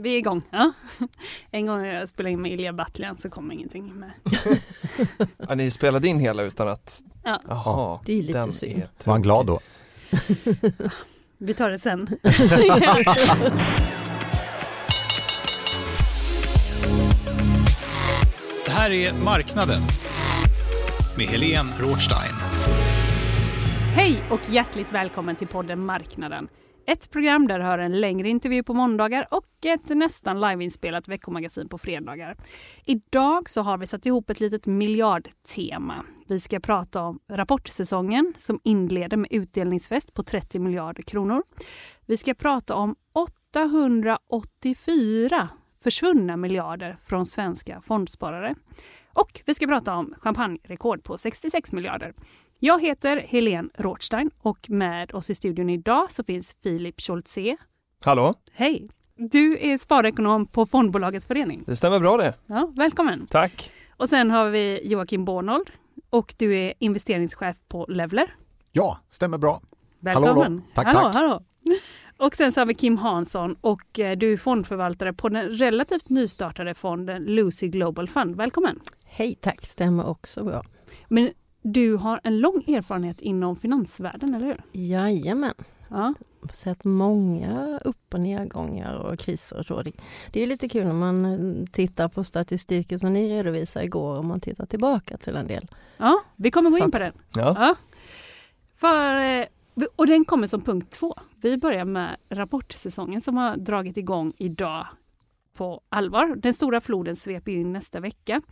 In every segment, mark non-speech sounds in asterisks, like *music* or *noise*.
vi är igång. Ja. *laughs* En gång jag spelade in med Ilja Batljan så kom ingenting med. *laughs* Ja, ni spelade in hela utan att... Ja. Jaha, Det är lite synd. är Var han glad då? *laughs* Vi tar det sen. Det här är Marknaden med Helene Rothstein. Hej och hjärtligt välkommen till podden Marknaden. Ett program där du hör en längre intervju på måndagar och ett nästan liveinspelat veckomagasin på fredagar. Idag så har vi satt ihop ett litet miljardtema. Vi ska prata om rapportsäsongen som inleder med utdelningsfest på 30 miljarder kronor. Vi ska prata om 884 försvunna miljarder från svenska fondsparare. Och vi ska prata om champagnerekord på 66 miljarder. Jag heter Helene Rothstein och med oss i studion idag så finns Filip Scholtze. Hallå, Hej! Du är sparekonom på Fondbolagets förening. det stämmer bra det. Ja, välkommen! Tack. Och sen har vi Joakim Bornold och du är investeringschef på Levler. Ja, stämmer bra. Välkommen! Hallå. Tack, hallå, tack. Hallå. Och sen så har vi Kim Hansson och eh, du är fondförvaltare på den relativt nystartade fonden Lucy Global Fund. Välkommen! Hej, tack. Stämmer också bra. Men du har en lång erfarenhet inom finansvärlden, eller hur? Jajamän. Ja. Jag har sett många upp och nedgångar och kriser och så. Det, är lite kul när man eh, tittar på statistiken som ni redovisade igår och man tittar tillbaka till en del. Ja, vi kommer gå in på den. Ja. Ja. För, eh, och den kommer som punkt två. Vi börjar med rapportsäsongen som har dragit igång idag på allvar. Den stora floden sveper in nästa vecka.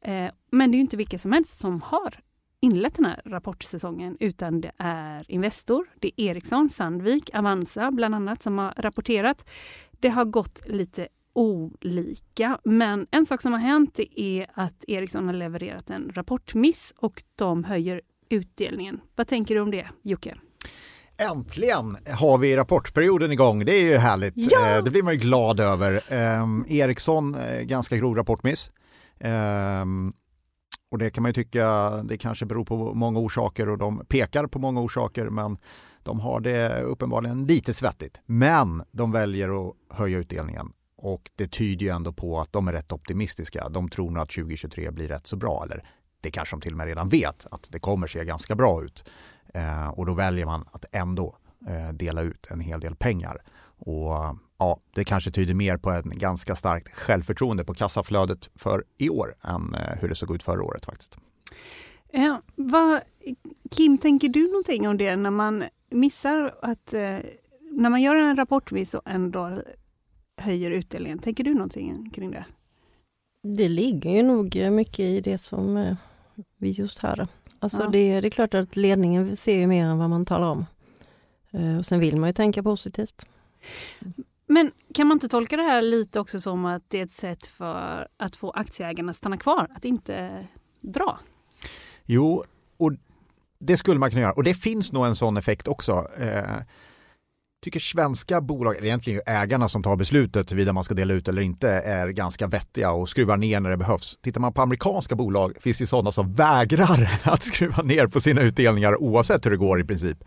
Eh, Men det är ju inte vilka som helst som har inlett den här rapportsäsongen utan det är Investor, det är Ericsson, Sandvik, Avanza bland annat som har rapporterat. Det har gått lite olika men en sak som har hänt är att Ericsson har levererat en rapportmiss och de höjer utdelningen. Vad tänker du om det Jocke? Äntligen har vi rapportperioden igång. Det är ju härligt. Ja! Eh, Det blir man ju glad över. Ehm, Ericsson, eh, ganska grov rapportmiss. Och det kan man ju tycka, det kanske beror på många orsaker och de pekar på många orsaker men de har det uppenbarligen lite svettigt. Men de väljer att höja utdelningen och det tyder ju ändå på att de är rätt optimistiska. De tror nog att 2023 blir rätt så bra eller det kanske de till och med redan vet att det kommer se ganska bra ut. Eh, och då väljer man att ändå eh, dela ut en hel del pengar. Och ja, det kanske tyder mer på en ganska starkt självförtroende på kassaflödet för i år än eh, hur det såg ut förra året faktiskt. Ja, vad, Kim, tänker du någonting om det när man missar att eh, när man gör en rapportmiss och ändå höjer utdelningen? Tänker du någonting kring det? Det ligger ju nog mycket i det som eh, vi just hörde. Alltså Ja. det, det är klart att ledningen ser ju mer än vad man talar om. Eh, Och sen vill man ju tänka positivt. Men kan man inte tolka det här lite också som att det är ett sätt för att få aktieägarna att stanna kvar, att inte dra? Jo, och det skulle man kunna göra. Och det finns nog en sån effekt också. Eh, tycker svenska bolag, eller egentligen ju ägarna som tar beslutet huruvida man ska dela ut eller inte, är ganska vettiga och skruvar ner när det behövs. Tittar man på amerikanska bolag finns det ju sådana som vägrar *laughs* att skruva ner på sina utdelningar oavsett hur det går i princip.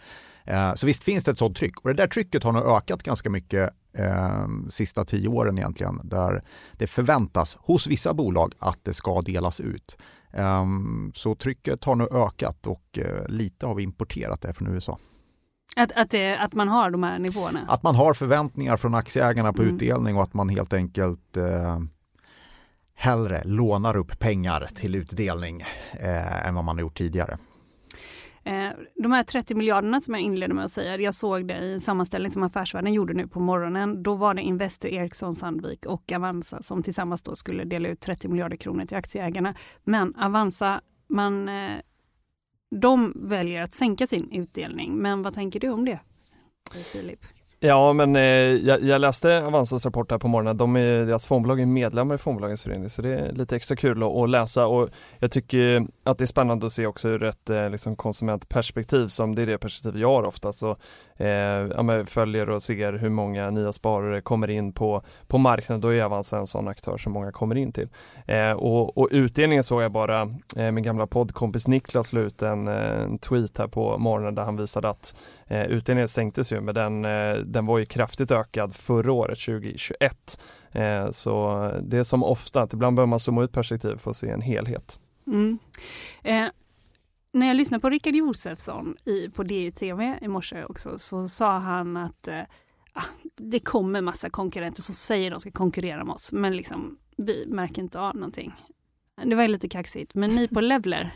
Eh, Så visst finns det ett sådant tryck och det där trycket har nog ökat ganska mycket eh, sista tio åren egentligen där det förväntas hos vissa bolag att det ska delas ut. Um, så trycket har nu ökat och uh, lite har vi importerat det från USA. Att, att, det, att man har de här nivåerna? Att man har förväntningar från aktieägarna på Mm. utdelning och att man helt enkelt uh, hellre lånar upp pengar till utdelning eh, än vad man har gjort tidigare. Eh, de här 30 miljarderna som jag inledde med att säga, jag såg det i en sammanställning som Affärsvärlden gjorde nu på morgonen. Då var det Investor, Ericsson, Sandvik och Avanza som tillsammans då skulle dela ut 30 miljarder kronor till aktieägarna. Men Avanza, man, eh, de väljer att sänka sin utdelning. Men vad tänker du om det, Filip? Ja, men eh, jag, jag, läste Avanzas rapport här på morgonen. De är, deras fondbolag är medlemmar i Fondbolagens förening så det är lite extra kul att, att, läsa och jag tycker att det är spännande att se också ur ett eh, liksom konsumentperspektiv som det är det perspektiv jag har ofta. Så, eh, ja, följer och ser hur många nya sparare kommer in på, på marknaden. Då är Avanza en sån aktör som många kommer in till. Eh, och, och, utdelningen såg jag bara, eh, min gamla poddkompis Niklas la ut en, en, tweet här på morgonen där han visade att eh, utdelningen sänktes ju med den eh, den var ju kraftigt ökad förra året, 2021. Eh, så det är som ofta, att ibland behöver man zooma ut perspektiv för att se en helhet. Mm. Eh, när jag lyssnade på Rickard Josefsson i, på DTV i morse också så sa han att eh, ah, det kommer massa konkurrenter som säger de ska konkurrera med oss men liksom, vi märker inte av någonting. Det var lite kaxigt, men ni på Levler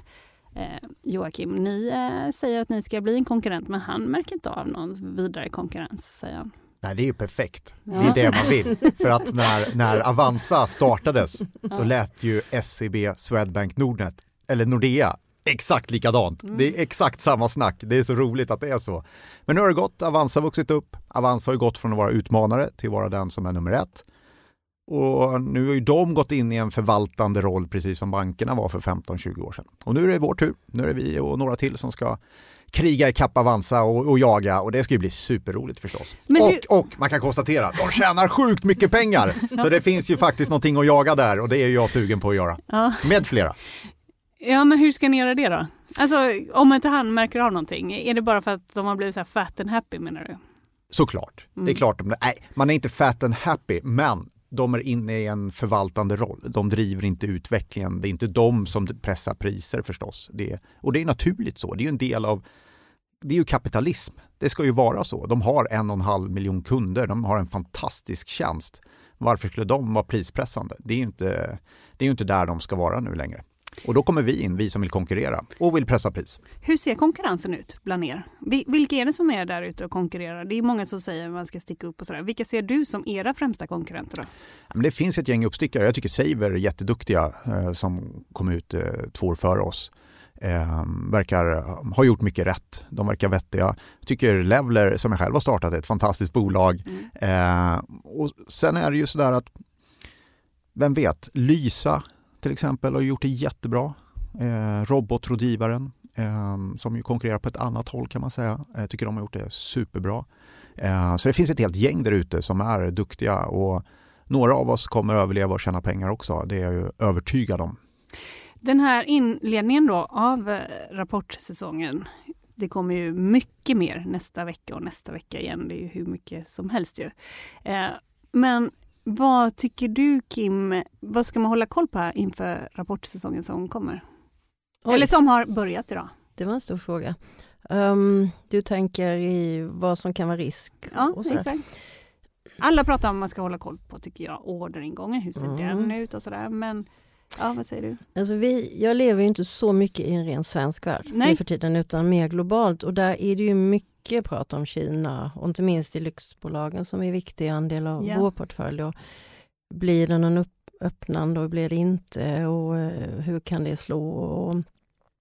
Eh, Joakim, ni eh, säger att ni ska bli en konkurrent men han märker inte av någon vidare konkurrens, säger han. Nej, det är ju perfekt. Det är det man vill. För att när, när *laughs* Avanza startades, då lät ju SEB, Swedbank, Nordnet, eller Nordea exakt likadant. Mm. Det är exakt samma snack. Det är så roligt att det är så. Men nu har det gått, Avanza har vuxit upp. Avanza har gått från att vara utmanare till att vara den som är nummer ett. Och nu har ju de gått in i en förvaltande roll precis som bankerna var för 15-20 år sedan. Och nu är det vår tur. Nu är det vi och några till som ska kriga i kapp Avanza och, och, jaga och det ska ju bli superroligt förstås. Och, och, man kan konstatera att de tjänar sjukt mycket pengar. Så det finns ju faktiskt någonting att jaga där och det är jag sugen på att göra. Ja. Med flera. Ja men hur ska ni göra det då? Alltså om inte han märker av någonting, är det bara för att de har blivit så här fat and happy menar du? Såklart. Mm. Det är mm. klart, nej, man är inte fat and happy, men de är inne i en förvaltande roll. De driver inte utvecklingen. Det är inte de som pressar priser förstås. Det, och det är naturligt så. Det är ju en del av det är ju kapitalism. Det ska ju vara så. De har en och en halv miljon kunder. De har en fantastisk tjänst. Varför skulle de vara prispressande? Det är ju inte, det är inte där de ska vara nu längre. Och då kommer vi in, vi som vill konkurrera och vill pressa pris. Hur ser konkurrensen ut bland er? Vilka är det som är där ute och konkurrerar? Det är många som säger att man ska sticka upp och sådär. Vilka ser du som era främsta konkurrenter då? Men det finns ett gäng uppstickare. Jag tycker Saver är jätteduktiga eh, som kom ut eh, två år före oss. Eh, verkar ha gjort mycket rätt. De verkar vettiga. Jag tycker Levler, som jag själv har startat, är ett fantastiskt bolag. Mm. Eh, och sen är det ju sådär att, vem vet, Lysa till exempel har gjort det jättebra. Eh, robotrådgivaren eh, som ju konkurrerar på ett annat håll kan man säga. Jag tycker de har gjort det superbra. Eh, så det finns ett helt gäng där ute som är duktiga och några av oss kommer överleva och tjäna pengar också. Det är jag ju övertygad om. Den här inledningen då av eh, rapportsäsongen det kommer ju mycket mer nästa vecka och nästa vecka igen. Det är ju hur mycket som helst ju. Eh, men vad tycker du Kim, vad ska man hålla koll på här inför rapportsäsongen som kommer? Oj. Eller som har börjat idag? Det var en stor fråga. Um, du tänker i vad som kan vara risk? Ja, exakt. Alla pratar om att man ska hålla koll på, tycker jag, orderingången, hur ser mm. den ut och sådär. Men ja, vad säger du? Alltså vi, jag lever ju inte så mycket i en ren svensk värld nu för tiden, utan mer globalt. Och där är det ju mycket prat om Kina och inte minst i lyxbolagen som är en viktig andel av yeah. vår portfölj. Och blir det någon upp, öppnande och blir det inte och eh, hur kan det slå? Och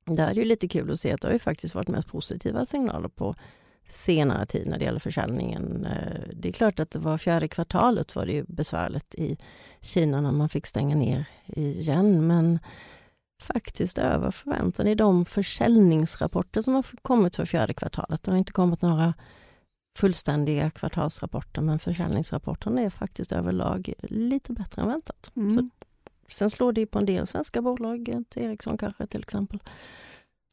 där är det lite kul att se att det har ju faktiskt varit mest positiva signaler på senare tid när det gäller försäljningen. Eh, det är klart att det var fjärde kvartalet var det ju besvärligt i Kina när man fick stänga ner igen men faktiskt över förväntan i de försäljningsrapporter som har kommit för fjärde kvartalet. Det har inte kommit några fullständiga kvartalsrapporter men försäljningsrapporterna är faktiskt överlag lite bättre än väntat. Mm. Så, sen slår det på en del svenska bolag, till Ericsson kanske till exempel.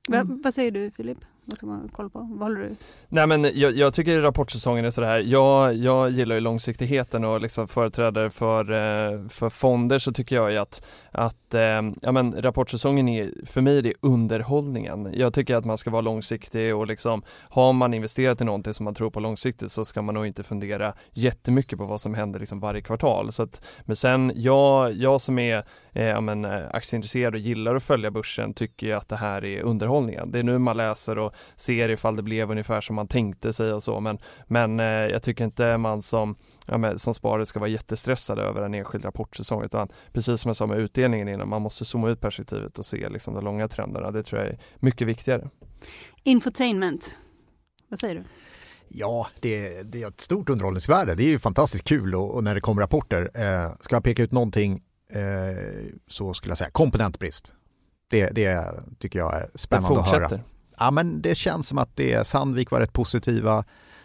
Mm. Va, vad säger du Filip? Vad ska man kolla på? Vad håller du? Nej men jag, jag tycker rapportsäsongen är sådär, jag, jag gillar ju långsiktigheten och liksom företrädare för, eh, för fonder så tycker jag ju att, att eh, ja men rapportsäsongen är, för mig det är underhållningen. Jag tycker att man ska vara långsiktig och liksom har man investerat i någonting som man tror på långsiktigt så ska man nog inte fundera jättemycket på vad som händer liksom varje kvartal. Så att, men sen jag, jag som är ja men, aktieintresserad och gillar att följa börsen tycker att det här är underhållningen. Det är nu man läser och ser ifall det blev ungefär som man tänkte sig och så men, men eh, jag tycker inte man som, ja, men, som sparare ska vara jättestressad över en enskild rapportsäsong utan precis som jag sa med utdelningen innan, man måste zooma ut perspektivet och se liksom, de långa trenderna. Det tror jag är mycket viktigare. Infotainment, vad säger du? Ja, det, det är ett stort underhållningsvärde. Det är ju fantastiskt kul och, och när det kommer rapporter. Eh, ska jag peka ut någonting eh, så skulle jag säga komponentbrist. Det, det tycker jag är spännande att höra. Ja, men det känns som att det, Sandvik var rätt positiva.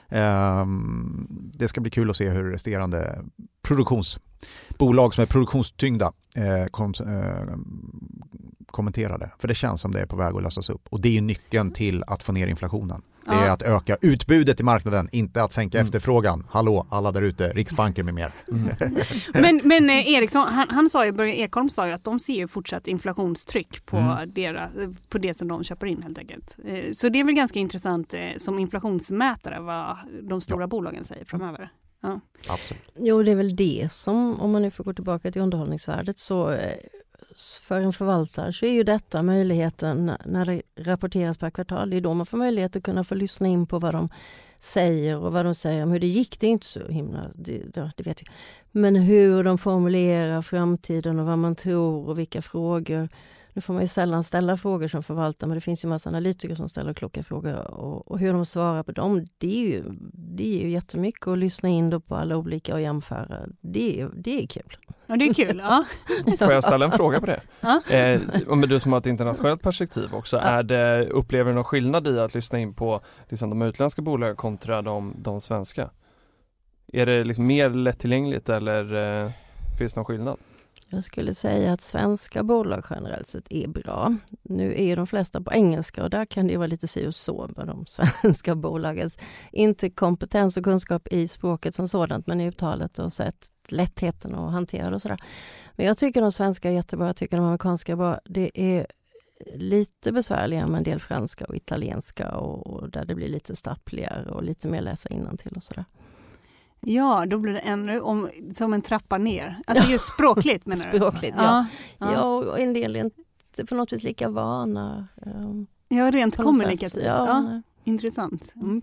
Um, det ska bli kul att se hur resterande produktionsbolag som är produktionstyngda eh, kom, eh, kommenterade. För det känns som det är på väg att lösas upp. Och det är nyckeln till att få ner inflationen. Det är ja. att öka utbudet i marknaden, inte att sänka mm. efterfrågan. Hallå, alla där ute, Riksbanken med mer. Mm. *laughs* men, men eh, Eriksson, han, han, sa ju, Börje Ekholm sa ju att de ser ju fortsatt inflationstryck på, mm. deras, på det som de köper in helt enkelt. Eh, så det är väl ganska intressant eh, som inflationsmätare vad de stora ja. bolagen säger framöver. Ja. Absolut. Jo, det är väl det som, om man nu får gå tillbaka till underhållningsvärdet, så för en förvaltare så är ju detta möjligheten när det rapporteras per kvartal. Det är då man får möjlighet att kunna få lyssna in på vad de säger och vad de säger om hur det gick. Det är inte så himla, det, det vet jag. Men hur de formulerar framtiden och vad man tror och vilka frågor nu får man ju sällan ställa frågor som förvaltare men det finns ju massa analytiker som ställer kloka frågor och, och hur de svarar på dem, det är ju, det är ju jättemycket att lyssna in då på alla olika och jämföra. Det är, det är kul. Ja, det är kul. Ja. *laughs* Får jag ställa en fråga på det? *laughs* Ja. Eh, men du som har ett internationellt perspektiv också, ja. är det, upplever du någon skillnad i att lyssna in på liksom, de utländska bolagen kontra de, de svenska? Är det liksom mer lättillgängligt eller eh, finns det någon skillnad? Jag skulle säga att svenska bolag generellt sett är bra. Nu är de flesta på engelska och där kan det vara lite si och så med de *laughs* svenska bolagens, inte kompetens och kunskap i språket som sådant, men i uttalet och sätt, lättheten att hantera det och sådär. Men jag tycker de svenska är jättebra, jag tycker de amerikanska är bra. Det är lite besvärligare med en del franska och italienska och, och där det blir lite stappligare och lite mer läsa innantill och sådär. Ja, då blir det ännu om, som en trappa ner. Alltså just språkligt menar du? *laughs* Språkligt, ja. Ja, ja. och en del är inte på något vis lika vana. Um, ja, rent kommunikativt. Ja, ja, intressant. Mm.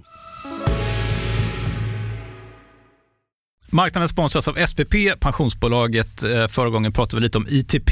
Marknaden sponsras av SPP, pensionsbolaget. Eh, förra gången pratade vi lite om ITP.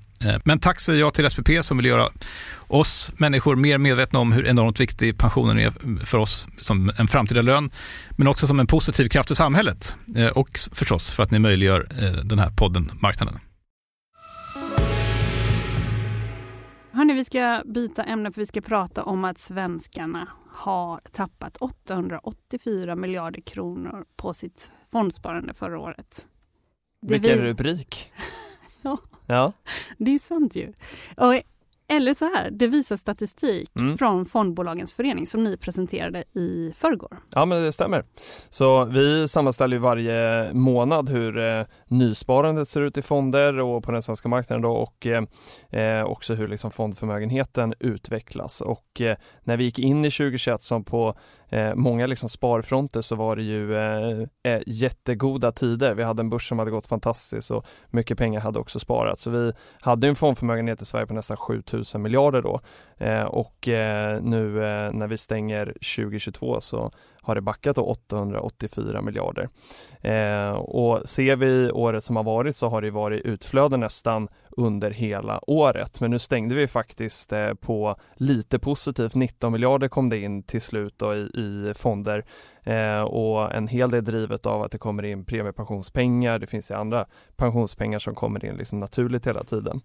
Eh, men tack säger jag till SPP som vill göra oss människor mer medvetna om hur enormt viktig pensionen är för oss som en framtida lön, men också som en positiv kraft i samhället eh, och förstås för att ni möjliggör eh, den här podden Marknaden. Hörni, vi ska byta ämne för vi ska prata om att svenskarna har tappat 884 miljarder kronor på sitt fondsparande förra året. Det Vilken vi... rubrik! *laughs* ja. det är sant ju. Och eller så här, det visar statistik mm. från Fondbolagens förening som ni presenterade i förrgår. Ja, men det stämmer. Så vi sammanställer varje månad hur eh, nysparandet ser ut i fonder och på den svenska marknaden då, och eh, eh också hur liksom fondförmögenheten utvecklas. Och eh, när vi gick in i 2021 som på eh, många liksom sparfronter så var det ju eh, eh, jättegoda tider. Vi hade en börs som hade gått fantastiskt och mycket pengar hade också sparats. Så vi hade en fondförmögenhet i Sverige på nästan 7000 miljarder då eh, och eh, nu eh, när vi stänger 2022 så har det backat 884 miljarder. Eh, och ser vi året som har varit så har det varit utflöde nästan under hela året. Men nu stängde vi faktiskt eh, på lite positivt. 19 miljarder kom det in till slut då i, i fonder eh, och en hel del drivet av att det kommer in premiepensionspengar. Det finns ju andra pensionspengar som kommer in liksom naturligt hela tiden.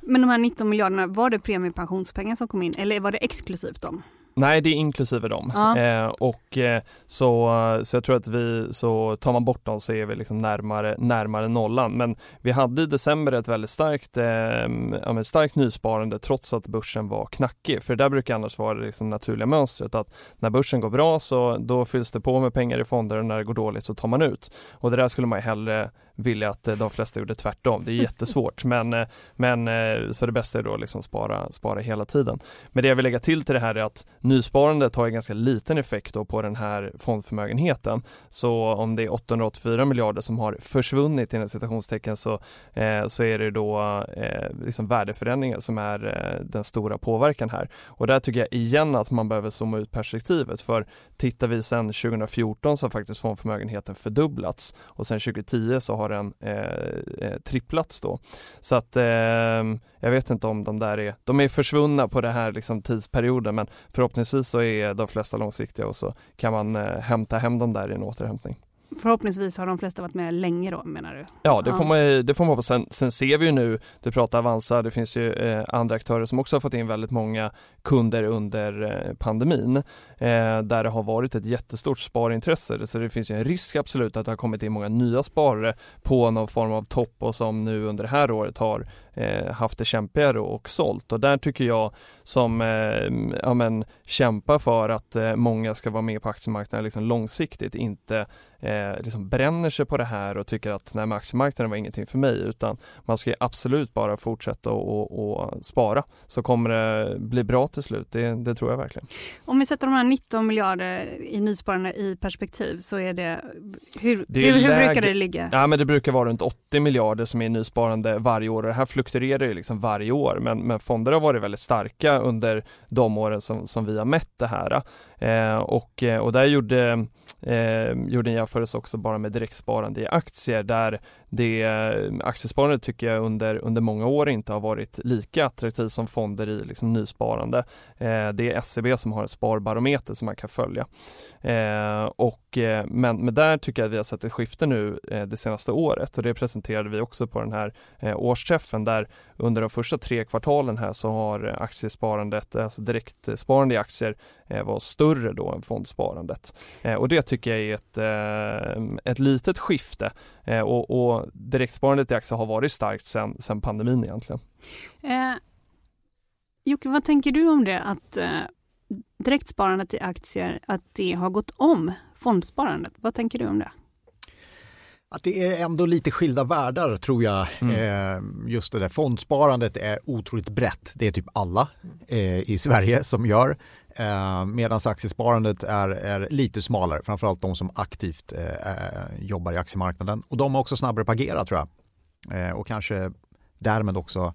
Men de här 19 miljarderna, var det premiepensionspengar som kom in eller var det exklusivt dem? Nej, det är inklusive dem. Ja. Eh, och eh, så, så jag tror att vi, så tar man bort dem så är vi liksom närmare, närmare nollan. Men vi hade i december ett väldigt starkt, eh, ja, starkt nysparande trots att börsen var knackig. För det där brukar annars vara det liksom naturliga mönstret att när börsen går bra så då fylls det på med pengar i fonder och när det går dåligt så tar man ut. Och det där skulle man ju hellre vilja att de flesta gjorde tvärtom. Det är jättesvårt *laughs* men, eh, men eh, så det bästa är då liksom spara, spara hela tiden. Men det jag vill lägga till till det här är att nysparandet har en ganska liten effekt på den här fondförmögenheten. Så om det är 884 miljarder som har försvunnit inom citationstecken så, eh, så är det då eh, liksom värdeförändringar som är eh, den stora påverkan här. Och där tycker jag igen att man behöver zooma ut perspektivet för tittar vi sedan 2014 så har faktiskt fondförmögenheten fördubblats och sedan 2010 så har har den eh, eh, tripplats då. Så att eh, jag vet inte om de där är, de är försvunna på den här liksom, tidsperioden men förhoppningsvis så är de flesta långsiktiga och så kan man eh, hämta hem dem där i en återhämtning. Förhoppningsvis har de flesta varit med länge då menar du? Ja det får man, det får man hoppas. Sen, sen ser vi ju nu, du pratar Avanza, det finns ju eh, andra aktörer som också har fått in väldigt många kunder under eh, pandemin eh, där det har varit ett jättestort sparintresse. Så det finns ju en risk absolut att det har kommit in många nya sparare på någon form av topp och som nu under det här året har eh, haft det kämpigare och sålt och där tycker jag som eh, ja, men, kämpar för att eh, många ska vara med på aktiemarknaden liksom långsiktigt inte eh, liksom bränner sig på det här och tycker att nej, aktiemarknaden var ingenting för mig utan man ska absolut bara fortsätta och, och spara så kommer det bli bra till slut. Det, det, tror jag verkligen. Om vi sätter de här 19 miljarder i nysparande i perspektiv så är det, hur, det är hur, hur brukar det ligga? Ja men det brukar vara runt 80 miljarder som är nysparande varje år och det här fluktuerar ju liksom varje år men, men fonder har varit väldigt starka under de åren som, som vi har mätt det här. Eh, och, och där gjorde eh, gjorde en jämförelse också bara med direktsparande i aktier där det eh, aktiesparande aktiesparandet tycker jag under, under många år inte har varit lika attraktivt som fonder i liksom nysparande. Eh, det är SEB som har en sparbarometer som man kan följa. Eh, och, Eh, men, men där tycker jag att vi har sett ett skifte nu eh, det senaste året och det presenterade vi också på den här eh, årsträffen där under de första tre kvartalen här så har eh, aktiesparandet, alltså direktsparande i aktier eh, var större då än fondsparandet. och det tycker jag är ett, ett litet skifte och, och direktsparandet i aktier har varit starkt sedan, sen pandemin egentligen. Eh, Jocke, vad tänker du om det att eh, direktsparandet i aktier, att det har gått om fondsparandet? Vad tänker du om det? Att det är ändå lite skilda världar tror jag. Mm. Eh, just det där fondsparandet är otroligt brett. Det är typ alla eh, i Sverige som gör. Eh, Medan aktiesparandet är, är lite smalare, framförallt de som aktivt jobbar i aktiemarknaden. Och de är också snabbare på att agera tror jag. Och kanske därmed också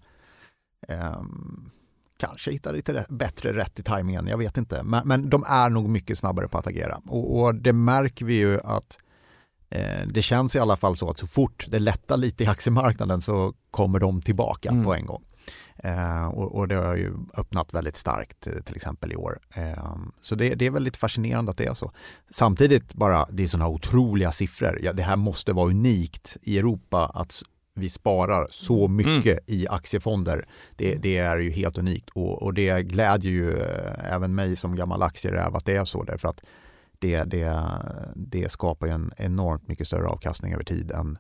ehm, kanske hittar lite bättre rätt i tajmingen, jag vet inte. Men, men de är nog mycket snabbare på att agera och, och det märker vi ju att eh, det känns i alla fall så att så fort det lättar lite i aktiemarknaden så kommer de tillbaka mm. på en gång. Eh, och, och, det har ju öppnat väldigt starkt eh, till exempel i år. Eh, så det, det, är väldigt fascinerande att det är så. Samtidigt bara, det är sådana otroliga siffror. Ja, det här måste vara unikt i Europa att vi sparar så mm. mycket mm. i aktiefonder. Det, det, är ju helt unikt och, och, det glädjer ju eh, även mig som gammal aktieräv att det är så därför att det, det, det skapar en enormt mycket större avkastning över tid än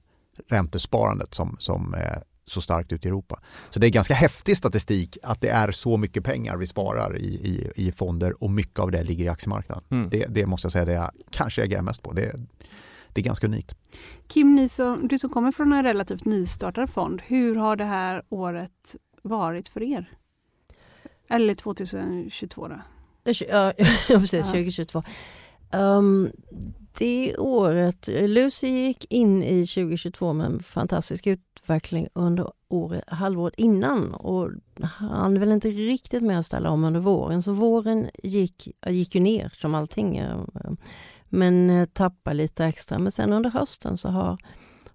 räntesparandet som, som är så starkt ute i Europa. Så det är ganska häftig statistik att det är så mycket pengar vi sparar i, i, i fonder och mycket av det ligger i aktiemarknaden. Mm. Det, det, måste jag säga det jag kanske reagerar mest på. Det, det är ganska unikt. Kim, ni som, du som kommer från en relativt nystartad fond, hur har det här året varit för er? Eller 2022 då? Ja, *laughs* precis, 2022. Um, det året, Lucy gick in i 2022 med en fantastisk utveckling under året, halvåret innan och han väl inte riktigt med att ställa om under våren. Så våren gick, gick ju ner som allting. Men eh, tappade lite extra. Men sen under hösten så har,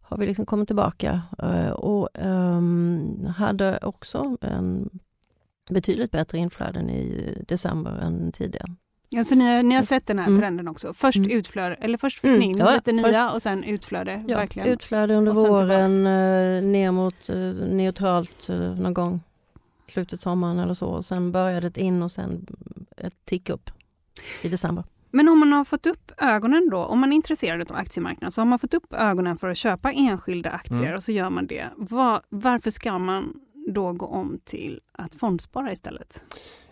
har vi liksom kommit tillbaka eh, och um, hade också en betydligt bättre inflöden i december än tidigare. Ja, så ni, ni har sett den här mm. trenden också? Först mm. utflöde, eller först fick mm. ni in ja, lite först, nya och sen utflöde? Ja, verkligen. utflöde under våren, eh, ner mot eh, neutralt eh, någon gång slutet sommaren eller så. Och sen började det in och sen ett tick upp i december. Men om man har fått upp ögonen då, om man är intresserad av aktiemarknaden, så har man fått upp ögonen för att köpa enskilda aktier mm. och så gör man det. Var, varför ska man då gå om till att fondspara istället?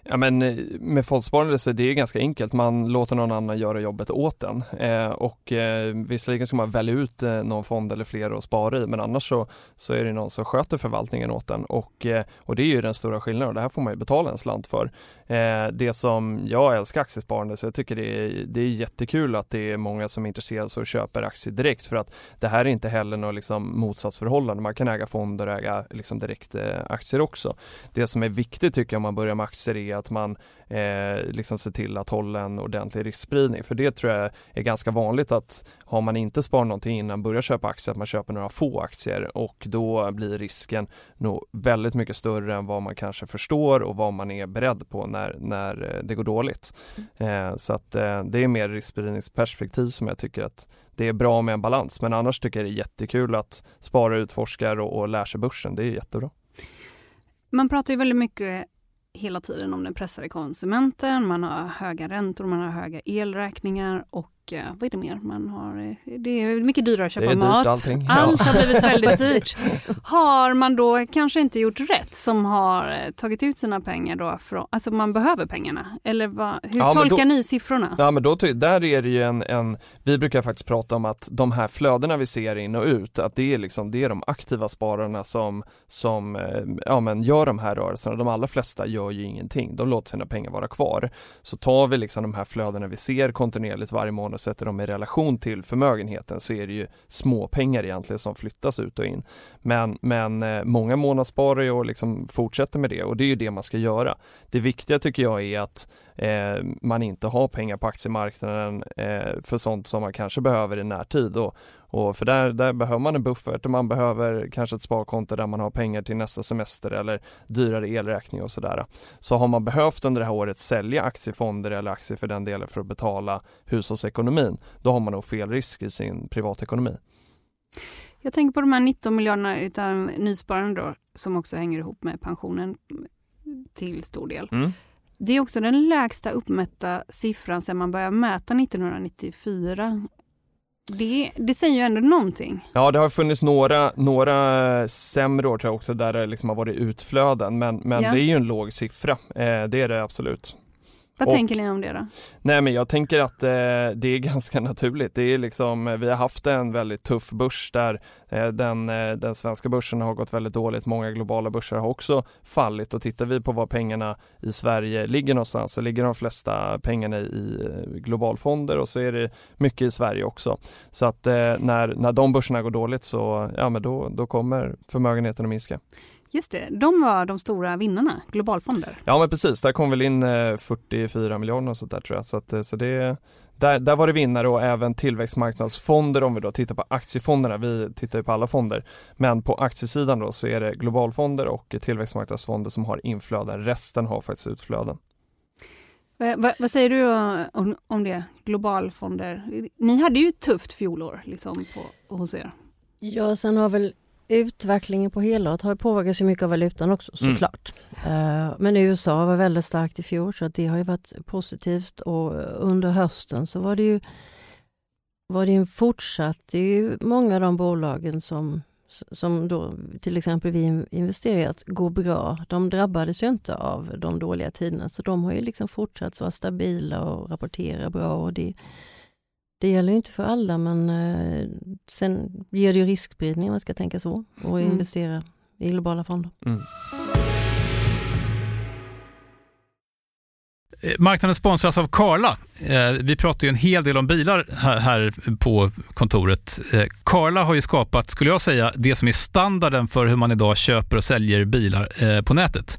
Ja, men eh, med fondsparande så är det ganska enkelt. Man låter någon annan göra jobbet åt en. Eh, och eh, visserligen ska man välja ut eh, någon fond eller flera att spara i men annars så, så är det någon som sköter förvaltningen åt en. Och, eh, och det är ju den stora skillnaden det här får man ju betala en slant för. Eh, det som jag älskar aktiesparande så jag tycker det är, det är jättekul att det är många som är intresserade och köper aktier direkt för att det här är inte heller något liksom motsatsförhållande. Man kan äga fonder och äga liksom direkt eh, aktier också. Det som är viktigt tycker jag om man börjar med aktier är att man eh, liksom ser till att hålla en ordentlig riskspridning. För det tror jag är ganska vanligt att har man inte sparat någonting innan börjar köpa aktier, att man köper några få aktier och då blir risken nog väldigt mycket större än vad man kanske förstår och vad man är beredd på när, när eh, det går dåligt. Eh, så att eh, det är mer riskspridningsperspektiv som jag tycker att det är bra med en balans. Men annars tycker jag det är jättekul att spara, utforskar och, och lär sig börsen. Det är jättebra. Man pratar ju väldigt mycket hela tiden om den pressade konsumenten, man har höga räntor, man har höga elräkningar och vad är det mer man har? Eh, det är mycket dyrare att köpa mat. Allting. Allt har blivit väldigt *laughs* dyrt. Har man då kanske inte gjort rätt som har eh, tagit ut sina pengar då från, alltså man behöver pengarna? Eller vad, hur ja, tolkar då, ni siffrorna? Ja men då, där är det ju en, en, vi brukar faktiskt prata om att de här flödena vi ser in och ut, att det är liksom, det är de aktiva spararna som, som ja, men gör de här rörelserna. De allra flesta gör ju ingenting, de låter sina pengar vara kvar. Så tar vi liksom de här flödena vi ser kontinuerligt varje månad och sätter dem i relation till förmögenheten så är det ju småpengar egentligen som flyttas ut och in. Men, men eh, många månadssparar och liksom fortsätter med det och det är ju det man ska göra. Det viktiga tycker jag är att eh, man inte har pengar på aktiemarknaden eh, för sånt som man kanske behöver i närtid och, och för där, där behöver man en buffert och man behöver kanske ett sparkonto där man har pengar till nästa semester eller dyrare elräkning och sådär. Så har man behövt under det här året sälja aktiefonder eller aktier för den delen för att betala hushållsekonomin, då har man nog fel risk i sin privatekonomi. Jag tänker på de här 19 miljarderna utav nysparande då, som också hänger ihop med pensionen till stor del. Mm. Det är också den lägsta uppmätta siffran sedan man började mäta 1994 det, det säger ju ändå någonting. Ja, det har funnits några, några sämre år tror jag också där det liksom har varit utflöden men, men ja. det är ju en låg siffra. Eh, det är det absolut. Vad och, tänker ni om det då? Nej men jag tänker att eh, det är *laughs* ganska naturligt. Det är liksom, eh, vi har haft en väldigt tuff börs där eh, den, eh, den svenska börsen har gått väldigt dåligt. Många globala börser har också fallit och tittar vi på var pengarna i Sverige ligger någonstans så ligger de flesta pengarna i eh, globalfonder och så är det mycket i Sverige också. Så att eh, när, när de börserna går dåligt så ja, men då, då kommer förmögenheten att minska. Just det, de var de stora vinnarna, globalfonder. Ja men precis, där kom väl in 44 miljarder och sånt där tror jag. Så, att, så det, där, där var det vinnare och även tillväxtmarknadsfonder om vi då tittar på aktiefonderna. Vi tittar ju på alla fonder. Men på aktiesidan då så är det globalfonder och tillväxtmarknadsfonder som har inflöden. Resten har faktiskt utflöden. Vad, vad, säger du om, om det, globalfonder? Ni hade ju ett tufft fjolår liksom på, hos er. Ja, sen har väl utvecklingen på helåret har påverkats mycket av valutan också mm. såklart. Mm. Men USA var väldigt starkt i fjol så det har ju varit positivt och under hösten så var det ju var det en fortsatt, det är ju många av de bolagen som, som då till exempel vi investerat går bra. De drabbades ju inte av de dåliga tiderna så de har ju liksom fortsatt vara stabila och rapportera bra och det, det gäller inte för alla men eh, sen ger det ju riskspridning om man ska tänka så och mm. investera i globala fonder. Mm. Eh, marknaden sponsras av Karla. Eh, vi pratar ju en hel del om bilar här på kontoret. Karla har ju skapat, skulle jag säga, det som är standarden för hur man idag köper och säljer bilar på nätet.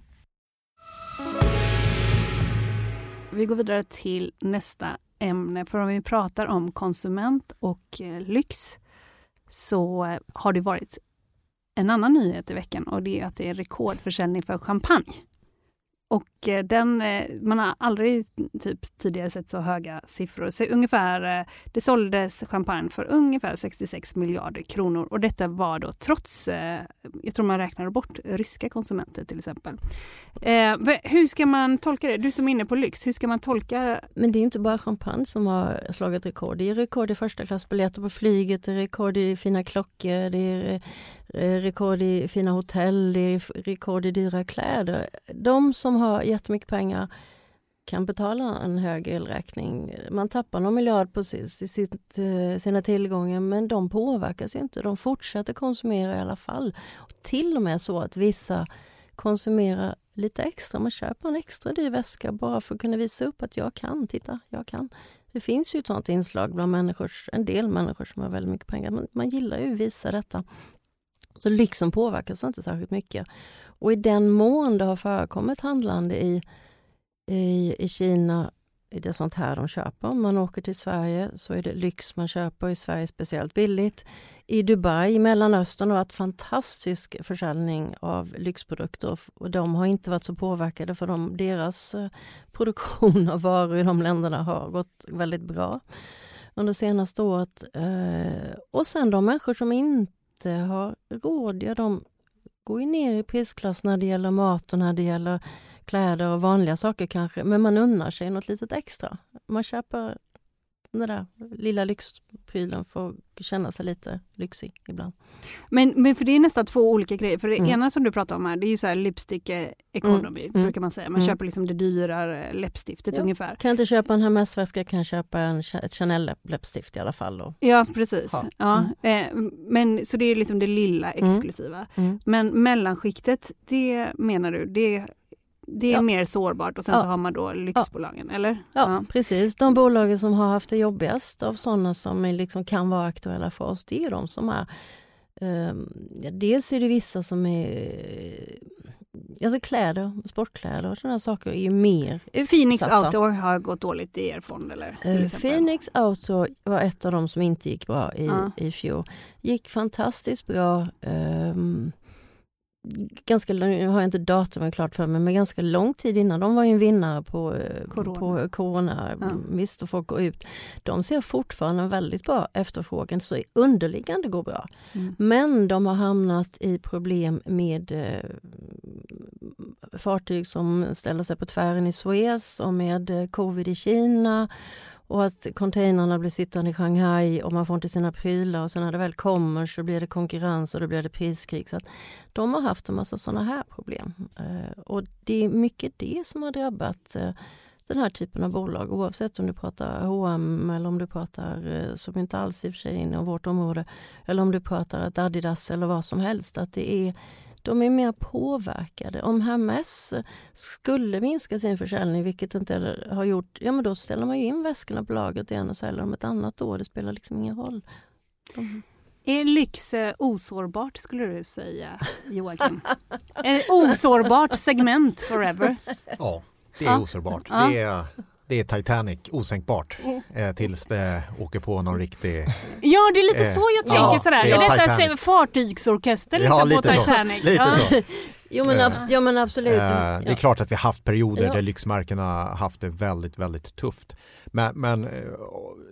Vi går vidare till nästa ämne. För om vi pratar om konsument och eh, lyx så eh, har det varit en annan nyhet i veckan och det är att det är rekordförsäljning för champagne. Och eh, den, eh, man har aldrig typ tidigare sett så höga siffror. Så ungefär, eh, det såldes champagne för ungefär 66 miljarder kronor och detta var då trots, jag tror man räknade bort ryska konsumenter till exempel. hur ska man tolka det? Du som är inne på lyx, hur ska man tolka? Men det är inte bara champagne som har slagit rekord. Det är rekord i första klassbiljetter på flyget, det är rekord i fina klockor, det är Eh, rekord i fina hotell, det är rekord i dyra kläder. De som har jättemycket pengar kan betala en hög elräkning. Man tappar någon miljard på sitt, eh, sina tillgångar men de påverkas inte. De fortsätter konsumera i alla fall. Och till och med så att vissa konsumerar lite extra. Man köper en extra dyr väska bara för att kunna visa upp att jag kan. Titta, jag kan. Det finns ju ett sånt inslag bland människor, en del människor som har väldigt mycket pengar. Man, man gillar ju att visa detta. Så lyxen påverkas inte särskilt mycket. Och i den mån det har förekommit handlande i, i, i Kina är det sånt här de köper. Om man åker till Sverige så är det lyx man köper. I Sverige speciellt billigt. I Dubai, i Mellanöstern, har varit fantastisk försäljning av lyxprodukter. Och de har inte varit så påverkade för de, deras eh, produktion av varor i de länderna har gått väldigt bra under senaste året. Eh, och sen de människor som inte inte har råd, ja, de går ju ner i prisklass när det gäller mat och när det gäller kläder och vanliga saker kanske. Men man unnar sig något litet extra. Man köper den där lilla lyxprylen att känna sig lite lyxig ibland. Men, men för det är nästan två olika grejer. För det mm. ena som du pratar om här, det är ju så här lipstick economy, mm. brukar man säga. Man mm. köper liksom det dyrare läppstiftet ja. ungefär. Kan jag inte köpa en Hermès-väska kan jag köpa en ett Chanel läppstift i alla fall. Då. Ja, precis. Ja. Mm. Eh, men, så det är liksom det lilla mm. exklusiva. Mm. Men mellanskiktet, det menar du, det det är ja. mer sårbart och sen ja. så har man då lyxbolagen, ja. eller? Ja, precis. De bolagen som har haft det jobbigast av sådana som liksom kan vara aktuella för oss, det är de som är Um, dels är det vissa som är Alltså kläder, sportkläder och sådana saker är ju mer Phoenix utsatta. Outdoor har gått dåligt i er fond eller? Uh, Phoenix Outdoor var ett av de som inte gick bra i, i fjol. Gick fantastiskt bra. Um, ganska, nu har jag inte datumet klart för mig, men ganska lång tid innan. De var ju en vinnare på eh, Corona. På corona. Ja. Visst, och folk går ut. De ser fortfarande väldigt bra efterfrågan, så underliggande går bra. Mm. Men de har hamnat i problem med eh, fartyg som ställer sig på tvären i Suez och med eh, covid i Kina och att containrarna blir sittande i Shanghai och man får inte sina prylar och sen när det väl kommer så blir det konkurrens och då blir det priskrig. Så att de har haft en massa sådana här problem. Eh, och det är mycket det som har drabbat eh, den här typen av bolag oavsett om du pratar H&M eller om du pratar, eh, som inte alls i och för sig är inom vårt område, eller om du pratar ett Adidas eller vad som helst. Att det är, de är mer påverkade. Om Hermes skulle minska sin försäljning, vilket inte har gjort, ja men då ställer man ju in väskorna på lagret igen och säljer dem ett annat år. Det spelar liksom ingen roll. De... Är lyx eh, osårbart skulle du säga Joakim? *laughs* Ett osårbart segment forever? Ja, det är Ja. osårbart. Ja. Det, är, det är Titanic, osänkbart. Eh, tills det åker på någon riktig... Ja, det är lite Eh, så jag ja, tänker sådär. det Är är detta Titanic. fartygsorkester Ja, liksom, på lite så. Titanic? Lite ja. så. *laughs* Jo men, abs- ja, men absolut. Eh, det är Ja. klart att vi har haft perioder Ja. där lyxmärkena har haft det väldigt, väldigt tufft. Men, men eh,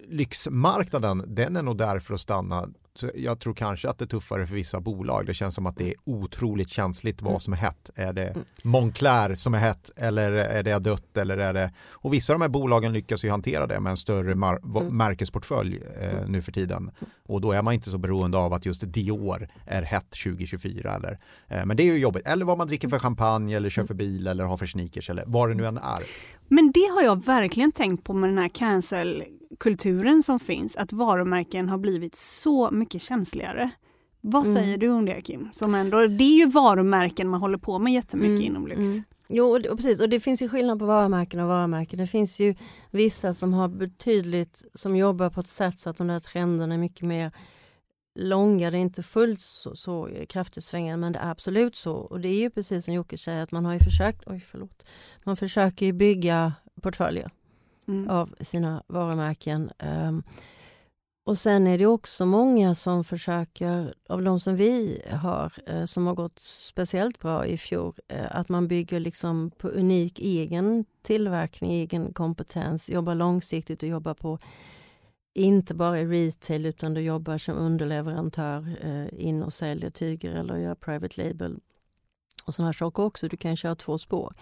lyxmarknaden, den är nog där för att stanna. Jag tror kanske att det är tuffare för vissa bolag. Det känns som att det är otroligt känsligt vad Mm. som är hett. Är det Moncler som är hett eller är det dött eller är det... Och vissa av de här bolagen lyckas ju hantera det med en större mar- Mm. märkesportfölj eh, nu för tiden. Och då är man inte så beroende av att just Dior är hett 2024 eller. Eh, men det är ju jobbigt. Eller vad man dricker för champagne eller kör för bil eller har för sneakers eller vad det nu än är. Men det har jag verkligen tänkt på med den här cancel-kulturen som finns. Att varumärken har blivit så mycket känsligare. Vad Mm. säger du om det Kim? Som ändå, det är ju varumärken man håller på med jättemycket Mm, inom lyx. mm. Jo, och precis. Och det finns ju skillnad på varumärken och varumärken. Det finns ju vissa som har betydligt, som jobbar på ett sätt så att de där trenderna är mycket mer långa. Det är inte fullt så, så kraftigt svängande men det är absolut så. Och det är ju precis som Jocke säger att man har ju försökt, oj förlåt, man försöker ju bygga portföljer Mm. av sina varumärken. Um, och sen är det också många som försöker, av de som vi har, eh, som har gått speciellt bra i fjol, eh, att man bygger liksom på unik egen tillverkning, egen kompetens, jobbar långsiktigt och jobbar på inte bara i retail utan du jobbar som underleverantör eh, in och säljer tyger eller gör private label och sådana saker också. Du kan köra två spår.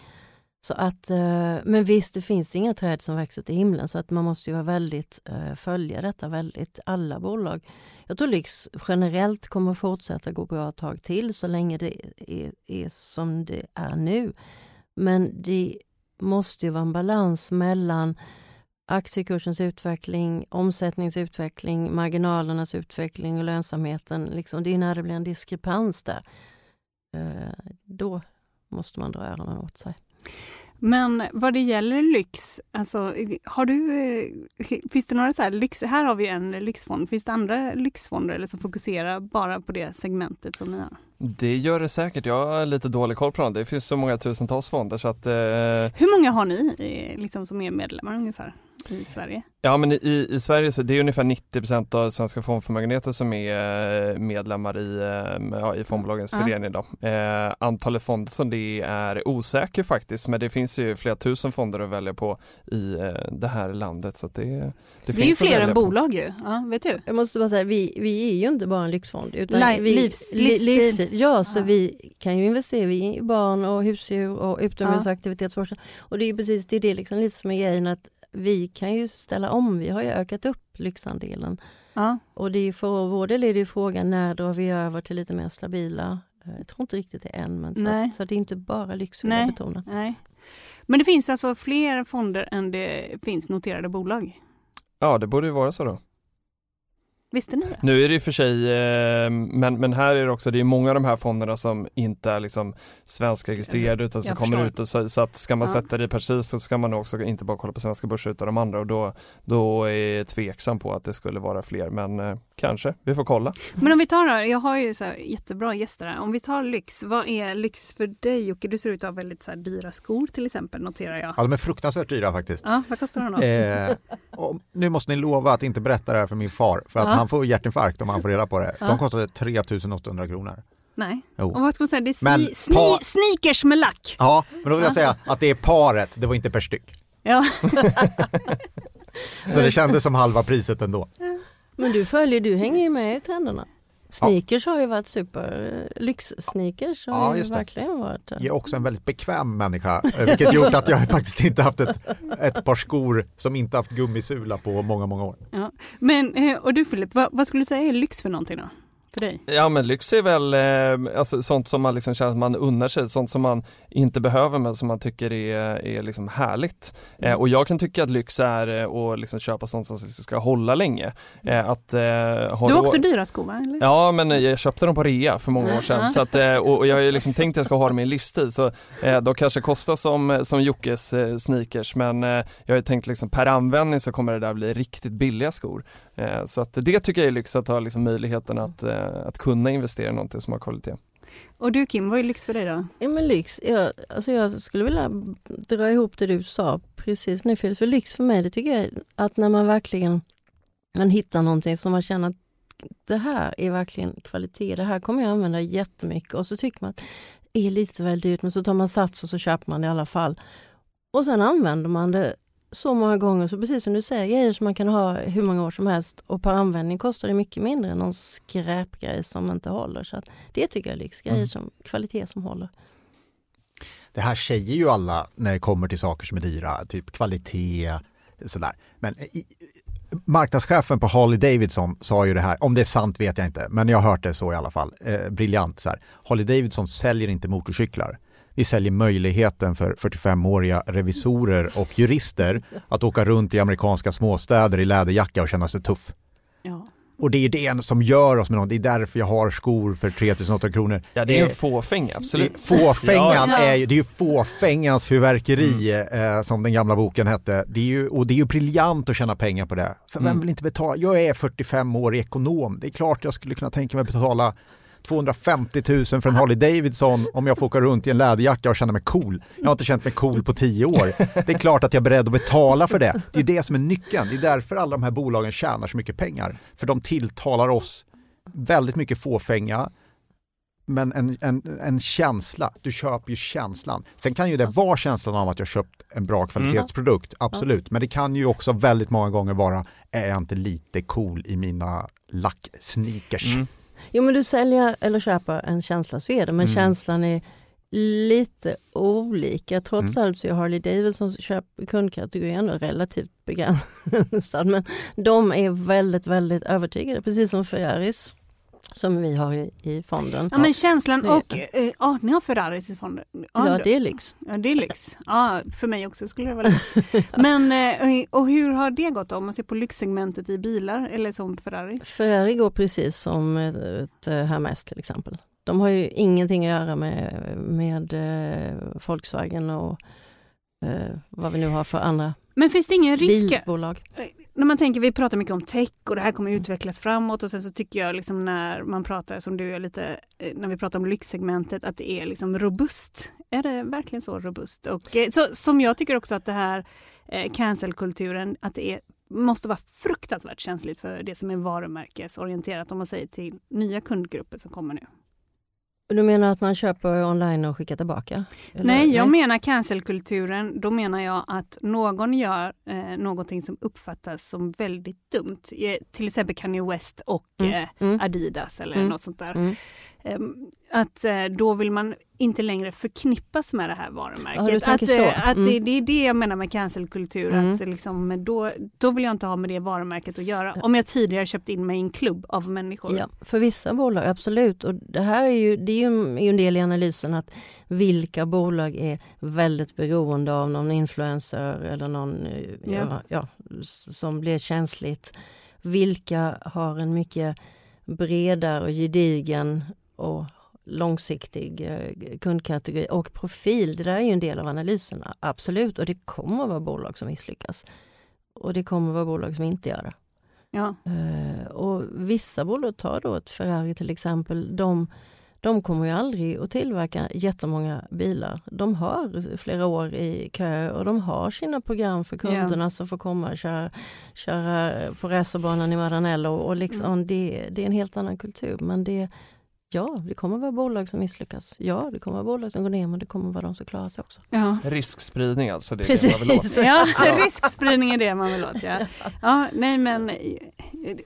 Så att, eh, men visst, det finns inga träd som växer till himlen så att man måste ju vara väldigt, eh, följa detta väldigt, alla bolag. Jag tror Lyx generellt kommer fortsätta gå bra ett tag till så länge det är, är som det är nu. Men det måste ju vara en balans mellan aktiekursens utveckling, omsättningsutveckling, marginalernas utveckling och lönsamheten. Liksom, det är när det blir en diskrepans där. Eh, då måste man dra öronen åt sig. Men vad det gäller lyx, alltså, har du, finns det några så här lyx, här har vi en lyxfond, finns det andra lyxfonder eller som fokuserar bara på det segmentet som ni har? Det gör det säkert. Jag har lite dålig koll på dem. Det finns så många tusentals fonder så att eh, Hur många har ni liksom, som är medlemmar ungefär i Sverige? Ja men i, i Sverige så det är ungefär 90% av svenska fondförmögenheter som är eh, medlemmar i, eh, ja, i fondbolagens Ja. förening. Då. Eh, antalet fonder som det är osäker faktiskt men det finns ju flera tusen fonder att välja på i eh, det här landet. Så att det, det, Det, är ju finns fler än på. bolag ju, ja, vet du? Jag måste bara säga, vi, vi är ju inte bara en lyxfond. Utan Li- vi, livs- li- livsstil. livsstil. Ja, så Ja. vi kan ju investera i barn och husdjur och utomhusaktivitetsforskning. Och det är ju precis det, är det liksom lite som är grejen att vi kan ju ställa om. Vi har ju ökat upp lyxandelen. Ja. Och det är ju för vår del är det ju frågan när drar vi över till lite mer stabila. eh, Jag tror inte riktigt det än men så, så att det är inte bara lyx vill jag Nej. betona. Nej. Men det finns alltså fler fonder än det finns noterade bolag? Ja det borde ju vara så då. Visste ni det? Nu är det i och för sig, eh, men, men här är det också, det är många av de här fonderna som inte är liksom svenskregistrerade utan som kommer ut och så, så, att ska man ja. sätta det i parti så ska man också inte bara kolla på svenska börser utan de andra och då, då är jag tveksam på att det skulle vara fler men eh, kanske, vi får kolla. Men om vi tar då, jag har ju så jättebra gäster här, om vi tar lyx, vad är lyx för dig Jocke? Du ser ut att ha väldigt så dyra skor till exempel noterar jag. Ja de är fruktansvärt dyra faktiskt. Ja, vad kostar de då? Eh, nu måste ni lova att inte berätta det här för min far för att ja. Han får hjärtinfarkt om han får reda på det. De kostade 3800 kronor. Nej. Jo. Och vad ska man säga, det är sni men sni par... sneakers med lack. Ja, men då vill jag säga att det är paret, det var inte per styck. Ja. *laughs* Så det kändes som halva priset ändå. Men du följer, du hänger ju med i trenderna. Sneakers ja. har ju varit super, lyxsneakers har ja, ju verkligen varit Jag är också en väldigt bekväm människa, vilket gjort att jag faktiskt inte haft ett, ett par skor som inte haft gummisula på många, många år. Ja. Men, eh, och du Filip, vad, vad skulle du säga är lyx för någonting då? För dig? Ja men lyx är väl eh, alltså, sånt som man liksom känner att man unnar sig, sånt som man inte behöver men som man tycker är, är liksom härligt. Eh, och jag kan tycka att lyx är eh, att liksom köpa sånt som ska hålla länge. Eh, att, eh, ha du har också dyra skor va? Eller? Ja men jag köpte dem på rea för många år sedan så att, eh, och, och jag har liksom tänkt att jag ska ha dem i en livstid så eh, de kanske kostar som, som Jockes sneakers men jag har tänkt liksom per användning så kommer det där bli riktigt billiga skor. Eh, så att det tycker jag är lyx att ha liksom möjligheten att, eh, att kunna investera i någonting som har kvalitet. Och du Kim, vad är lyx för dig då? Ja, men lyx, jag, alltså jag skulle vilja dra ihop det du sa precis nu Felix. För lyx för mig, det tycker jag är att när man verkligen man hittar någonting som man känner att det här är verkligen kvalitet, det här kommer jag använda jättemycket och så tycker man att det är lite väl dyrt men så tar man sats och så köper man det i alla fall. Och sen använder man det så många gånger, så precis som du säger, grejer som man kan ha hur många år som helst och per användning kostar det mycket mindre än någon skräpgrej som inte håller. Så det tycker jag är lyxgrejer, mm. som kvalitet som håller. Det här säger ju alla när det kommer till saker som är dyra, typ kvalitet, sådär. Men i, marknadschefen på Harley Davidson sa ju det här, om det är sant vet jag inte, men jag har hört det så i alla fall. Eh, briljant så här. Harley Davidson säljer inte motorcyklar vi säljer möjligheten för 45-åriga revisorer och jurister att åka runt i amerikanska småstäder i läderjacka och känna sig tuff. Ja. Och det är det som gör oss med något, det är därför jag har skor för 3800 kronor. Ja det är en fåfänga, absolut. Fåfängan ja. är ju, det är ju fåfängans fyrverkeri mm. eh, som den gamla boken hette. Det är ju, och det är ju briljant att tjäna pengar på det. För vem mm. vill inte betala? Jag är 45 år ekonom, det är klart jag skulle kunna tänka mig att betala 250 000 för en Harley Davidson om jag får åka runt i en läderjacka och känna mig cool. Jag har inte känt mig cool på tio år. Det är klart att jag är beredd att betala för det. Det är det som är nyckeln. Det är därför alla de här bolagen tjänar så mycket pengar. För de tilltalar oss väldigt mycket fåfänga, men en, en, en känsla, du köper ju känslan. Sen kan ju det vara känslan av att jag köpt en bra kvalitetsprodukt, absolut. Men det kan ju också väldigt många gånger vara, är jag inte lite cool i mina lacksneakers? Mm. Jo men du säljer eller köper en känsla så är det, men mm. känslan är lite olika. Trots mm. allt så är Harley Davidsons köp, kundkategori ändå relativt begränsad. *laughs* Men de är väldigt, väldigt övertygade, precis som Ferraris som vi har i, i fonden. Ja men känslan och, eh, ja ni har Ferraris i fonden? Ja, ja det är lyx. Ja det är lyx. Ja för mig också skulle det vara lyx. *laughs* men eh, och hur har det gått om man ser på lyxsegmentet i bilar eller som Ferrari? Ferrari går precis som ett, ett eh, Hermes till exempel. De har ju ingenting att göra med, med Volkswagen och eh, vad vi nu har för andra Men finns det ingen risk? Bilbolag när man tänker, vi pratar mycket om tech och det här kommer utvecklas framåt och sen så tycker jag liksom när man pratar som du gör lite, eh, när vi pratar om lyxsegmentet att det är liksom robust. Är det verkligen så robust? Och eh, så, som jag tycker också att det här eh, cancelkulturen, att det är, måste vara fruktansvärt känsligt för det som är varumärkesorienterat om man säger till nya kundgrupper som kommer nu. Du menar att man köper online och skickar tillbaka? Eller? Nej, jag menar cancelkulturen. Då menar jag att någon gör eh, någonting som uppfattas som väldigt dumt. Eh, till exempel Kanye West och mm. Eh, mm. Adidas eller mm. något sånt där. Mm. Ehm, att eh, då vill man inte längre förknippas med det här varumärket. Ja, att, eh, att mm. det, det, är det jag menar med cancelkultur, mm. att liksom, då, då vill jag inte ha med det varumärket att göra. Om jag tidigare köpt in mig i en klubb av människor. Ja, för vissa bolag, absolut. Och det här är ju, det är ju en del i analysen att vilka bolag är väldigt beroende av någon influencer eller någon eh, ja. Ja, som blir känsligt vilka har en mycket bredare och gedigen och långsiktig eh, kundkategori och profil. Det där är ju en del av analyserna, absolut. Och det kommer att vara bolag som misslyckas. Och det kommer att vara bolag som inte gör det. Ja. Uh, och vissa bolag, tar då ett Ferrari till exempel, de, de kommer ju aldrig att tillverka jättemånga bilar. De har flera år i kö och de har sina program för kunderna yeah. som får komma och köra, köra på racerbanan i Maranello. Och liksom, mm. det, det är en helt annan kultur. Men det, Ja, det kommer vara bolag som misslyckas. Ja, det kommer vara bolag som går ner men det kommer vara de som klarar sig också. Ja. Riskspridning alltså, det är Precis. det man vill åt. *laughs* Ja, riskspridning är det man vill åt. Ja. Ja, nej men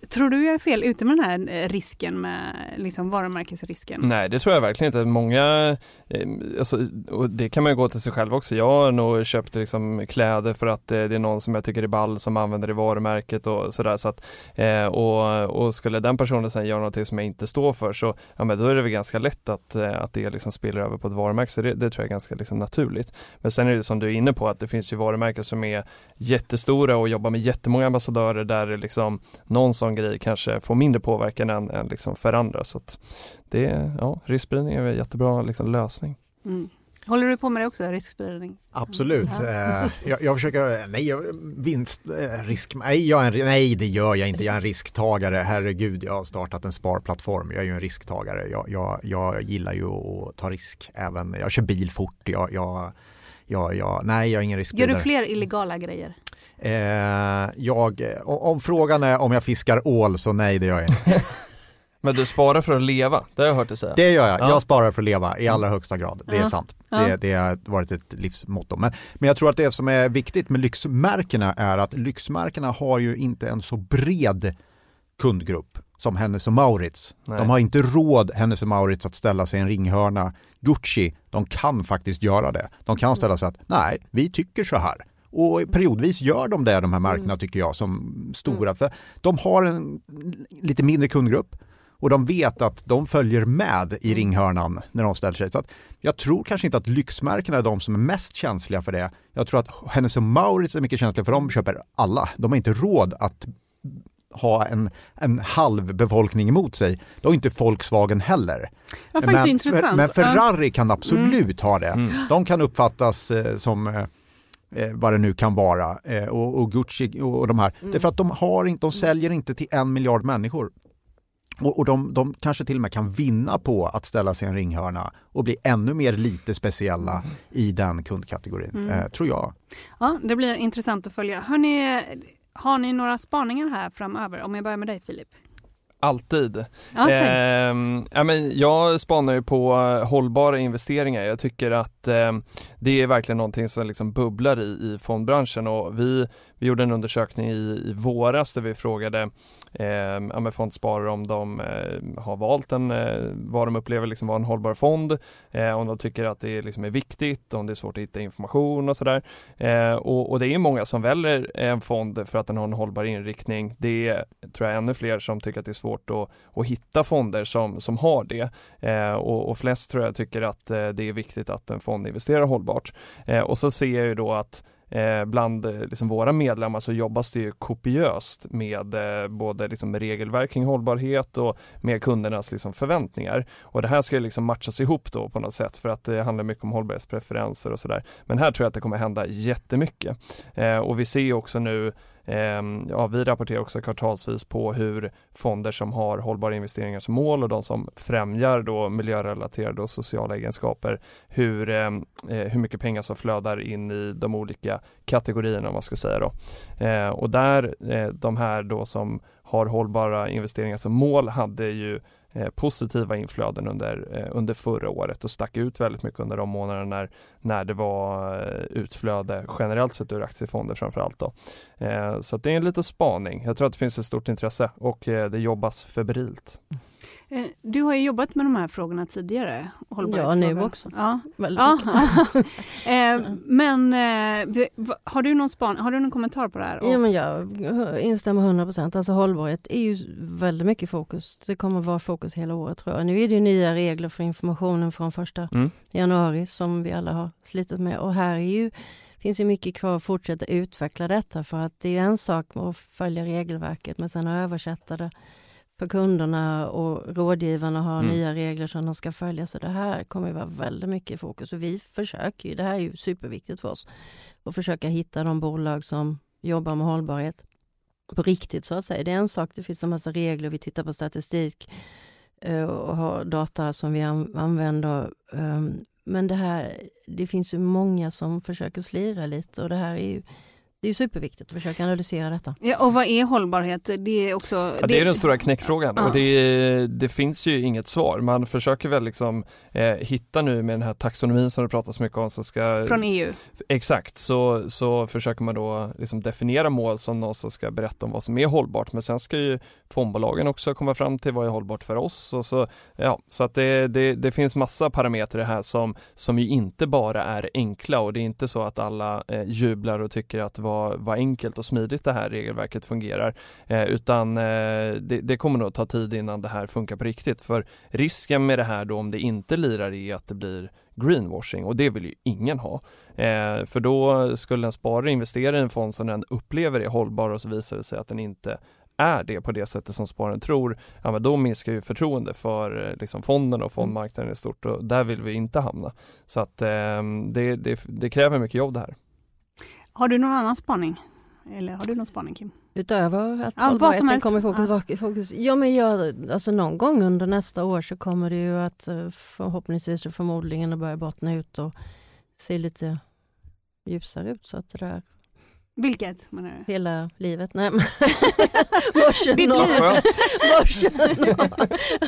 tror du jag är fel ute med den här risken med liksom varumärkesrisken? Nej, det tror jag verkligen inte. Många, eh, alltså, och det kan man ju gå till sig själv också. Jag har nog köpt liksom kläder för att eh, det är någon som jag tycker är ball som använder det varumärket och sådär. Så att, eh, och, och skulle den personen sen göra någonting som jag inte står för så ja, med, då är det väl ganska lätt att, eh, att det liksom spiller över på ett varumärke. Så det, det tror jag är ganska liksom naturligt. Men sen är det som du är inne på att det finns ju varumärken som är jättestora och jobbar med jättemånga ambassadörer där liksom någon sån grej kanske får mindre påverkan än, än liksom för andra. Så att det, ja, riskspridning är en jättebra liksom lösning. Mm. Håller du på med det också, riskspridning? Absolut. Mm. jag, jag, försöker, nej, vinst, eh, risk, nej, jag är en, nej, det gör jag inte. Jag är en risktagare. Herregud, jag har startat en sparplattform. Jag är ju en risktagare. Jag, jag, jag gillar ju att ta risk. Även, jag kör bil fort. Jag, jag, jag, jag, nej, jag är ingen riskspridare. Gör du fler illegala grejer? Eh, jag, om frågan är om jag fiskar ål så nej, det gör jag inte. *laughs* Men du sparar för att leva, det har jag hört dig säga. Det gör jag, ja. jag sparar för att leva i allra högsta grad, det är sant. Det, det har varit ett livsmotto. Men, men jag tror att det som är viktigt med lyxmärkena är att lyxmärkena har ju inte en så bred kundgrupp som Hennes och Maurits. Nej. De har inte råd, Hennes och Maurits, att ställa sig i en ringhörna. Gucci, de kan faktiskt göra det. De kan ställa sig att, nej, vi tycker så här. Och periodvis gör de det, de här märkena, tycker jag, som stora. Mm. För de har en lite mindre kundgrupp och de vet att de följer med i mm. ringhörnan när de ställer sig. Så jag tror kanske inte att lyxmärkena är de som är mest känsliga för det. Jag tror att Hennes och Mauritz är mycket känsliga för de köper alla. De har inte råd att ha en, en halv befolkning emot sig. Det har inte Volkswagen heller. Ja, men, intressant. men Ferrari kan absolut mm. ha det. Mm. De kan uppfattas eh, som eh, eh, vad det nu kan vara eh, och, och, Gucci och, och de här. Mm. Det är för att de, har inte, de säljer inte till en miljard människor. Och, och de, de, kanske till och med kan vinna på att ställa sig i en ringhörna och bli ännu mer lite speciella mm. i den kundkategorin, mm. eh, tror jag. Ja, det blir intressant att följa. Hörrni, har ni några spaningar här framöver? Om jag börjar med dig Filip. Alltid. Eh, ja, men jag spanar ju på hållbara investeringar. Jag tycker att eh, det är verkligen någonting som liksom bubblar i, i fondbranschen och vi, vi gjorde en undersökning i, i våras där vi frågade Ehm, ja, fondsparare om de eh, har valt en, eh, vad de upplever liksom vara en hållbar fond, eh, om de tycker att det liksom är viktigt, om det är svårt att hitta information och sådär. Eh, och, och, det är många som väljer en fond för att den har en hållbar inriktning. Det är, tror jag, ännu fler som tycker att det är svårt att, att hitta fonder som, som har det. Eh, och, och, flest tror jag tycker att eh, det är viktigt att en fond investerar hållbart. Eh, och så ser jag ju då att Eh, bland eh, liksom våra medlemmar så jobbas det ju kopiöst med eh, både liksom regelverk kring hållbarhet och med kundernas liksom förväntningar. Och det här ska liksom matchas ihop då på något sätt för att det handlar mycket om hållbarhetspreferenser och sådär. Men här tror jag att det kommer hända jättemycket. Eh, och vi ser också nu Ehm, ja, vi rapporterar också kvartalsvis på hur fonder som har hållbara investeringar som mål och de som främjar då miljörelaterade och sociala egenskaper, hur, ehm, eh, hur mycket pengar som flödar in i de olika kategorierna om man ska säga då. Eh, och där, eh, de här då som har hållbara investeringar som mål hade ju Eh, positiva inflöden under, eh, under förra året och stack ut väldigt mycket under de månaderna när, när det var eh, utflöde generellt sett ur aktiefonder framförallt. Då. Så det är en liten spaning. Jag tror att det finns ett stort intresse och det jobbas febrilt. Mm du har ju jobbat med de här frågorna tidigare. Ja, nu också. Ja. ja. *laughs* Eh, men eh, har du någon span, har du någon kommentar på det här? Ja, men jag instämmer 100 procent. Alltså hållbarhet är ju väldigt mycket fokus. Det kommer vara fokus hela året tror jag. Nu är det ju nya regler för informationen från första mm. januari som vi alla har slitit med och här är ju finns ju mycket kvar att fortsätta utveckla detta för att det är en sak att följa regelverket men sen att översätta det för kunderna och rådgivarna har mm. nya regler som de ska följa. Så det här kommer att vara väldigt mycket i fokus och vi försöker ju, det här är ju superviktigt för oss, att försöka hitta de bolag som jobbar med hållbarhet på riktigt så att säga. Det är en sak, det finns en massa regler, vi tittar på statistik eh, och har data som vi använder. Ehm, men det här, det finns ju många som försöker slira lite och det här är ju det är superviktigt att försöka analysera detta. Ja, och vad är hållbarhet? Det är också... Ja, det är den stora knäckfrågan ja. och det, det, finns ju inget svar. Man försöker väl liksom eh, hitta nu med den här taxonomin som det pratas mycket om. Som ska, Från EU? Exakt, så, så försöker man då liksom definiera mål som någonstans ska berätta om vad som är hållbart. Men sen ska ju fondbolagen också komma fram till vad är hållbart för oss. Och så ja, så att det, det, det finns massa parametrar här som, som ju inte bara är enkla och det är inte så att alla eh, jublar och tycker att vad, vad enkelt och smidigt det här regelverket fungerar. Eh, utan eh, det, det, kommer nog ta tid innan det här funkar på riktigt. För risken med det här då om det inte lirar är att det blir greenwashing och det vill ju ingen ha. Eh, för då skulle en sparare investera i en fond som den upplever är hållbar och så visar det sig att den inte är det på det sättet som spararen tror, ja, men då minskar ju förtroende för eh, liksom, fonden och fondmarknaden i stort och där vill vi inte hamna. Så att eh, det, det, det kräver mycket jobb det här. Har du någon annan spaning? Eller har du någon spaning Kim? Utöver att ja, vad som helst. kommer fokus, ja. fokus. Ja men jag, alltså någon gång under nästa år så kommer det ju att eh, förhoppningsvis och förmodligen att börja bottna ut och se lite ljusare ut så att det där vilket menar du? Hela livet. Nej, börsen, *laughs* och, börsen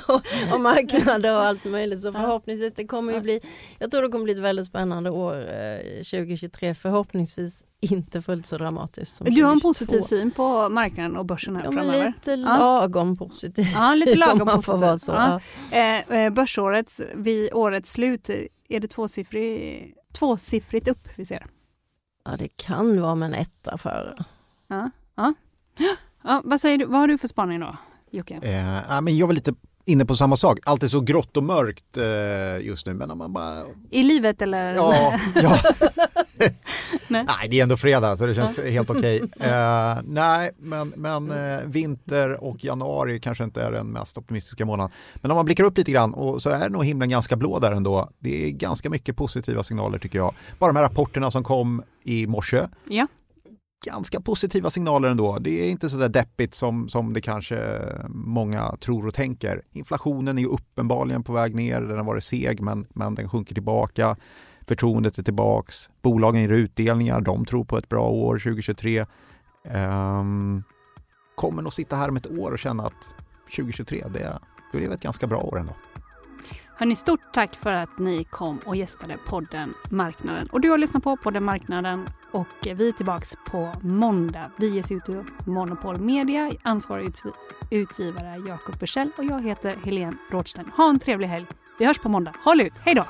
och, och, marknader och allt möjligt. Så förhoppningsvis, det kommer ju bli, jag tror det kommer bli ett väldigt spännande år eh, 2023. Förhoppningsvis inte fullt så dramatiskt. Som du har en positiv syn på marknaden och börsen här ja, framöver? Lite lagom positiv. Ja, lite *laughs* lagom positiv. Så, ja. Eh, eh, börsåret, vid årets slut, är det tvåsiffrig, tvåsiffrigt upp vi ser? Ja, det kan vara med en etta före. Ja, ja. ja, vad, säger du, vad har du för spaning då, Jocke? Eh, men jag var lite inne på samma sak. Allt är så grått och mörkt eh, just nu. Men om man bara... I livet eller? Ja. ja. *laughs* nej. nej. det är ändå fredag så det känns ja. helt okej. Okay. *laughs* Eh, nej, men, men eh, vinter och januari kanske inte är den mest optimistiska månaden. Men om man blickar upp lite grann och så är nog himlen ganska blå där ändå. Det är ganska mycket positiva signaler tycker jag. Bara de här rapporterna som kom i morse. Ja ganska positiva signaler ändå. Det är inte så där deppigt som, som det kanske många tror och tänker. Inflationen är ju uppenbarligen på väg ner, den har varit seg men, men den sjunker tillbaka. Förtroendet är tillbaks. Bolagen ger utdelningar, de tror på ett bra år 2023. Um, ehm, kommer nog sitta här om ett år och känna att 2023, det blev ett ganska bra år ändå. Hörni, stort tack för att ni kom och gästade podden Marknaden. Och du har lyssnat på podden Marknaden och vi är tillbaka på måndag. Vi ges ut ur Monopol Media, ansvarig utgivare Jakob Bursell och jag heter Helene Rådstein. Ha en trevlig helg. Vi hörs på måndag. Håll ut, hej då!